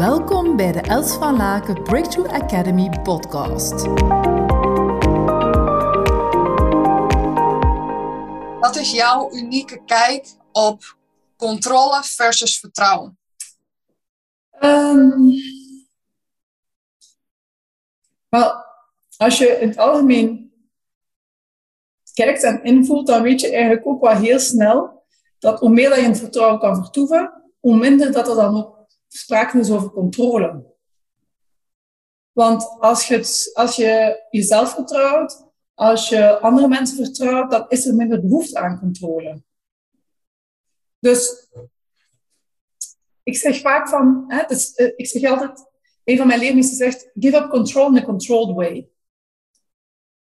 Welkom bij de Els van Laken Breakthrough Academy podcast. Wat is jouw unieke kijk op controle versus vertrouwen? Um, wel, als je in het algemeen kijkt en invoelt, dan weet je eigenlijk ook wel heel snel dat hoe meer dat je in vertrouwen kan vertoeven, hoe minder dat er dan ook sprake is over controle. Want als je, het, als je jezelf vertrouwt, als je andere mensen vertrouwt, dan is er minder behoefte aan controle. Dus ik zeg vaak van, hè, dus, uh, ik zeg altijd, een van mijn leermeesters zegt, give up control in a controlled way.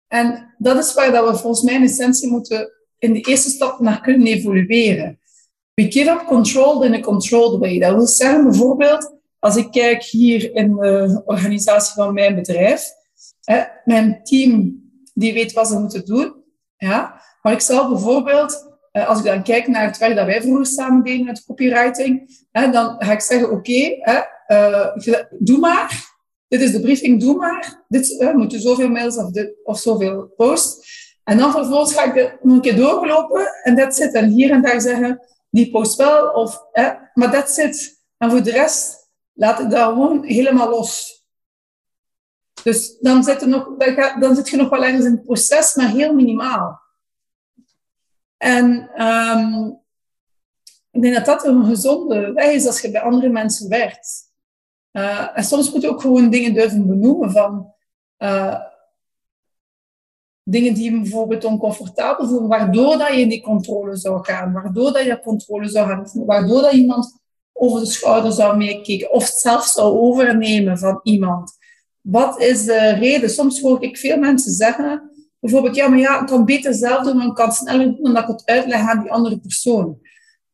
En dat is waar dat we volgens mij in essentie moeten in de eerste stap naar kunnen evolueren. We give up control in a controlled way. Dat wil zeggen bijvoorbeeld, als ik kijk hier in de organisatie van mijn bedrijf, hè, mijn team die weet wat ze moeten doen. Ja? Maar ik zal bijvoorbeeld, eh, als ik dan kijk naar het werk dat wij vroeger samen deden met copywriting, hè, dan ga ik zeggen, oké, uh, doe maar. Dit is de briefing, doe maar. Dit, uh, moet je zoveel mails of, dit, of zoveel posts. En dan vervolgens ga ik nog een keer doorlopen en dat zit. En hier en daar zeggen, die post wel, of, maar dat zit. En voor de rest laat ik dat gewoon helemaal los. Dus dan zit, nog, dan zit je nog wel ergens in het proces, maar heel minimaal. En um, ik denk dat dat een gezonde weg is als je bij andere mensen werkt. Uh, en soms moet je ook gewoon dingen durven benoemen van uh, dingen die je bijvoorbeeld oncomfortabel voelen, waardoor dat je in die controle zou gaan, waardoor dat je controle zou gaan, waardoor dat iemand over de schouder zou meekijken of het zelf zou overnemen van iemand. Wat is de reden? Soms hoor ik veel mensen zeggen, bijvoorbeeld, ja, maar ja, ik kan beter zelf doen, dan kan het sneller doen dan dat ik het uitleg aan die andere persoon.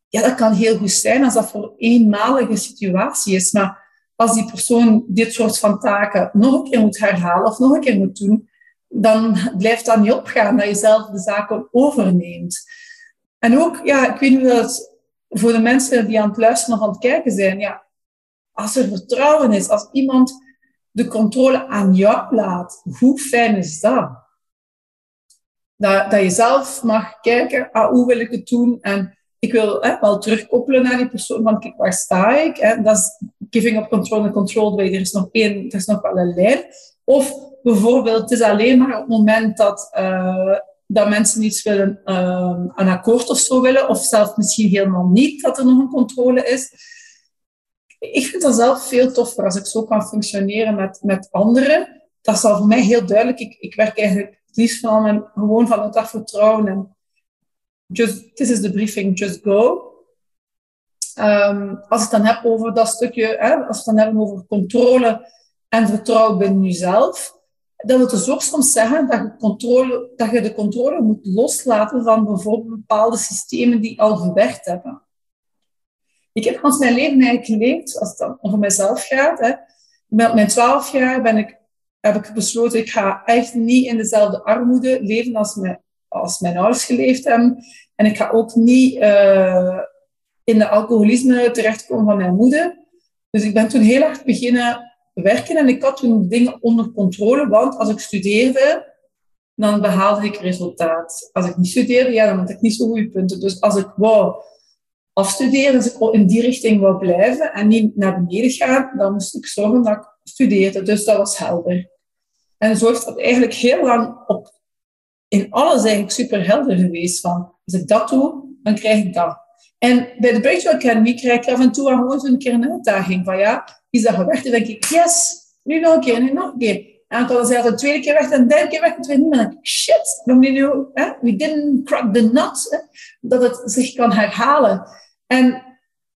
Ja, dat kan heel goed zijn als dat voor een eenmalige situatie is, maar als die persoon dit soort van taken nog een keer moet herhalen of nog een keer moet doen, dan blijft dat niet opgaan dat je zelf de zaken overneemt. En ook, ja, ik weet niet dat voor de mensen die aan het luisteren of aan het kijken zijn, ja, als er vertrouwen is, als iemand de controle aan jou laat, hoe fijn is dat? Dat, dat je zelf mag kijken, ah, hoe wil ik het doen? En ik wil hè, wel terugkoppelen naar die persoon, want waar sta ik? Hè? Dat is giving up control en control. Er is nog één, er is nog wel een lijn. Of bijvoorbeeld, het is alleen maar op het moment dat, uh, dat mensen iets willen, uh, een akkoord of zo willen, of zelfs misschien helemaal niet, dat er nog een controle is ik vind dat zelf veel toffer als ik zo kan functioneren met, met anderen. Dat is al voor mij heel duidelijk. Ik, ik werk eigenlijk het liefst van en gewoon vanuit dat vertrouwen. En just, this is the briefing, just go. Um, als ik het dan heb over dat stukje, hè, als we het dan hebben over controle en vertrouwen binnen jezelf, dat wil dus ook soms zeggen dat je, controle, dat je de controle moet loslaten van bijvoorbeeld bepaalde systemen die al gewerkt hebben. Ik heb hans mijn leven eigenlijk geleefd, als het dan over mezelf gaat. Hè. Met mijn twaalf jaar ben ik, heb ik besloten, ik ga echt niet in dezelfde armoede leven als mijn, als mijn ouders geleefd hebben. En ik ga ook niet uh, in de alcoholisme terechtkomen van mijn moeder. Dus ik ben toen heel hard beginnen werken en ik had toen dingen onder controle, want als ik studeerde, dan behaalde ik resultaat. Als ik niet studeerde, ja, dan had ik niet zo goede punten. Dus als ik wou afstuderen, als ik in die richting wil blijven en niet naar beneden gaan, dan moest ik zorgen dat ik studeerde. Dus dat was helder. En zo is dat eigenlijk heel lang op, in alles eigenlijk super helder geweest. Van, als ik dat doe, dan krijg ik dat. En bij de Breakthrough Academy krijg ik af en toe gewoon keer een uitdaging. Van ja, is dat gewerkt? Dan denk ik, yes, nu nog een keer, nu nog een keer. En dan zei de tweede keer weg, de derde keer weg, de tweede niet meer. Dan denk ik, shit, we didn't crack the nut. Dat het zich kan herhalen. En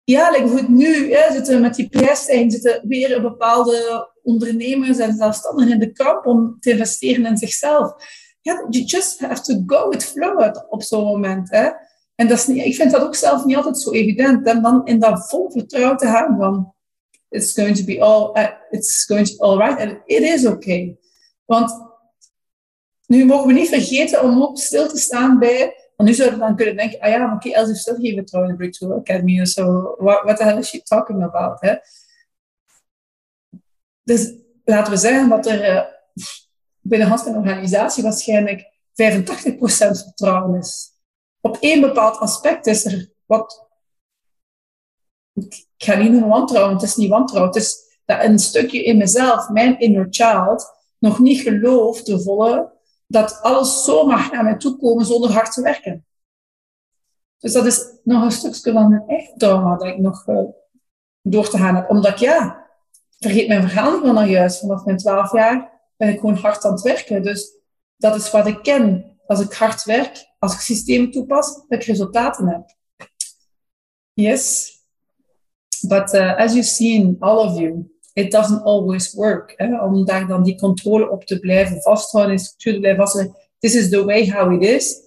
ja, like goed, nu hè, zitten met die prijsstijging zitten weer bepaalde ondernemers en zelfstandigen in de kamp om te investeren in zichzelf. You just have to go with flow op zo'n moment. Hè. En dat is niet, ik vind dat ook zelf niet altijd zo evident. En dan in dat vol vertrouwen te gaan van it's going to be all, uh, it's going to all right. And it is okay. Want nu mogen we niet vergeten om ook stil te staan bij want nu zouden we dan kunnen denken, ah ja, oké, okay, Els heeft toch geen vertrouwen in Breakthrough Academy of zo. What, what the hell is talking about? Dus laten we zeggen dat er uh, binnen een organisatie waarschijnlijk 85% vertrouwen is. Op één bepaald aspect is er wat. Ik ga niet noemen wantrouwen, het is niet wantrouwen. Het is dat een stukje in mezelf, mijn inner child, nog niet gelooft te volle dat alles zomaar naar mij toe komen zonder hard te werken. Dus dat is nog een stukje van mijn eigen trauma dat ik nog uh, door te gaan heb. Omdat ja, vergeet mijn verhaal niet naar juist. Vanaf mijn twaalf jaar ben ik gewoon hard aan het werken. Dus dat is wat ik ken. Als ik hard werk, als ik systemen toepas, dat ik resultaten heb. Yes. But uh, as you've seen, all of you, it doesn't always work. Hè? Om daar dan die controle op te blijven vasthouden, in structuur te blijven vasthouden. This is the way how it is.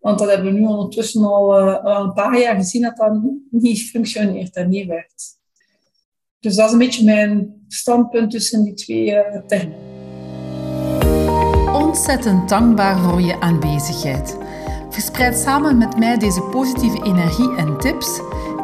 Want dat hebben we nu ondertussen al, uh, een paar jaar gezien dat dat niet functioneert en niet werkt. Dus dat is een beetje mijn standpunt tussen die twee uh, termen. Ontzettend dankbaar voor je aanwezigheid. Verspreid samen met mij deze positieve energie en tips.